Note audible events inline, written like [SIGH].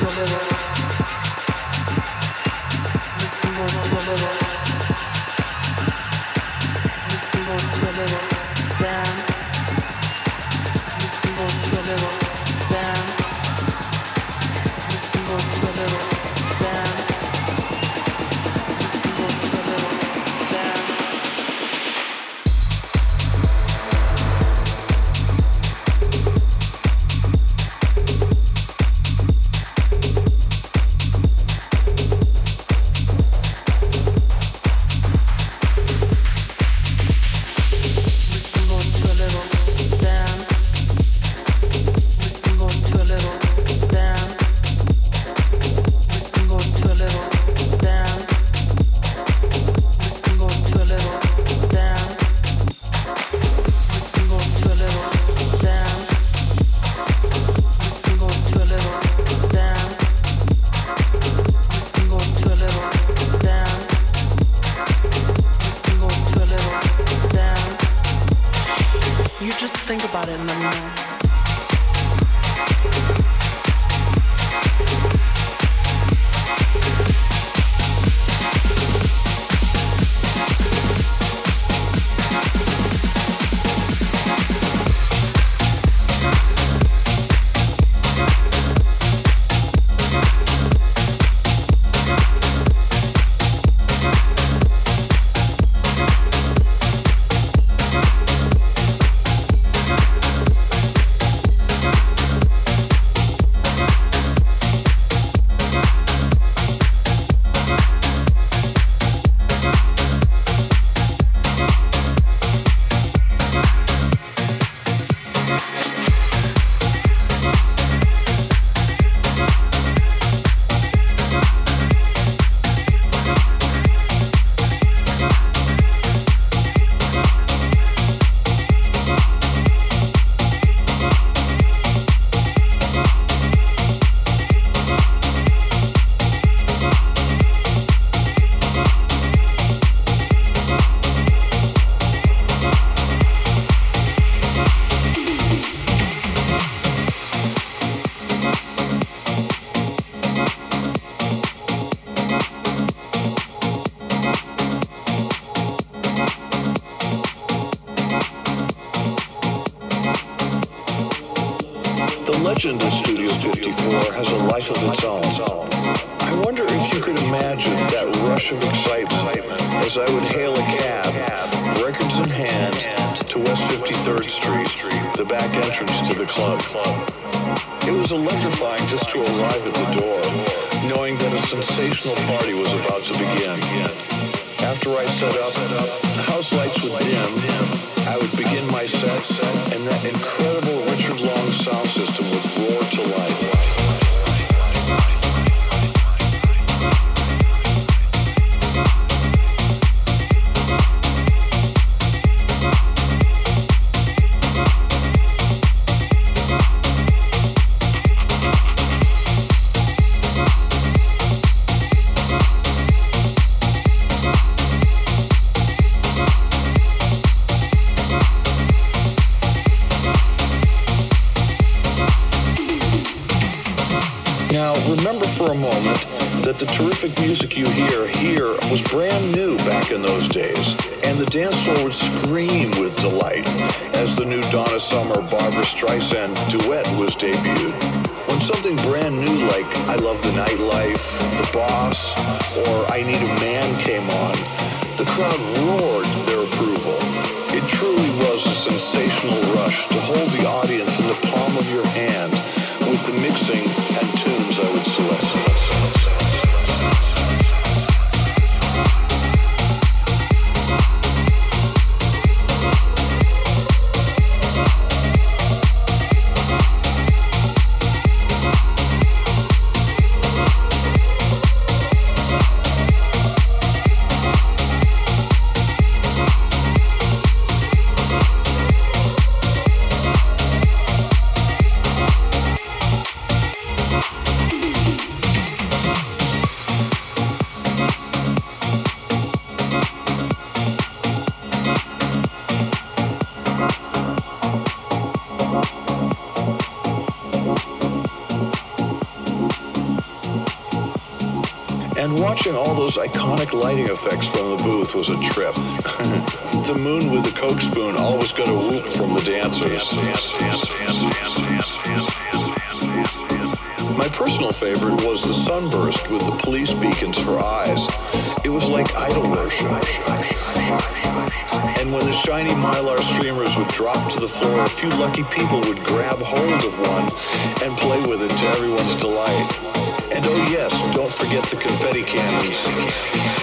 no. The iconic lighting effects from the booth was a trip. [LAUGHS] the moon with the Coke spoon always got a whoop from the dancers. My personal favorite was the sunburst with the police beacons for eyes. It was like idol worship. And when the shiny mylar streamers would drop to the floor, a few lucky people would grab hold of one and play with it to everyone's delight. And oh yes, don't forget the confetti cannons.